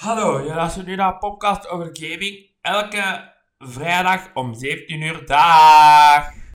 Hallo, je luistert nu naar een podcast over gaming. Elke vrijdag om 17 uur. Dag!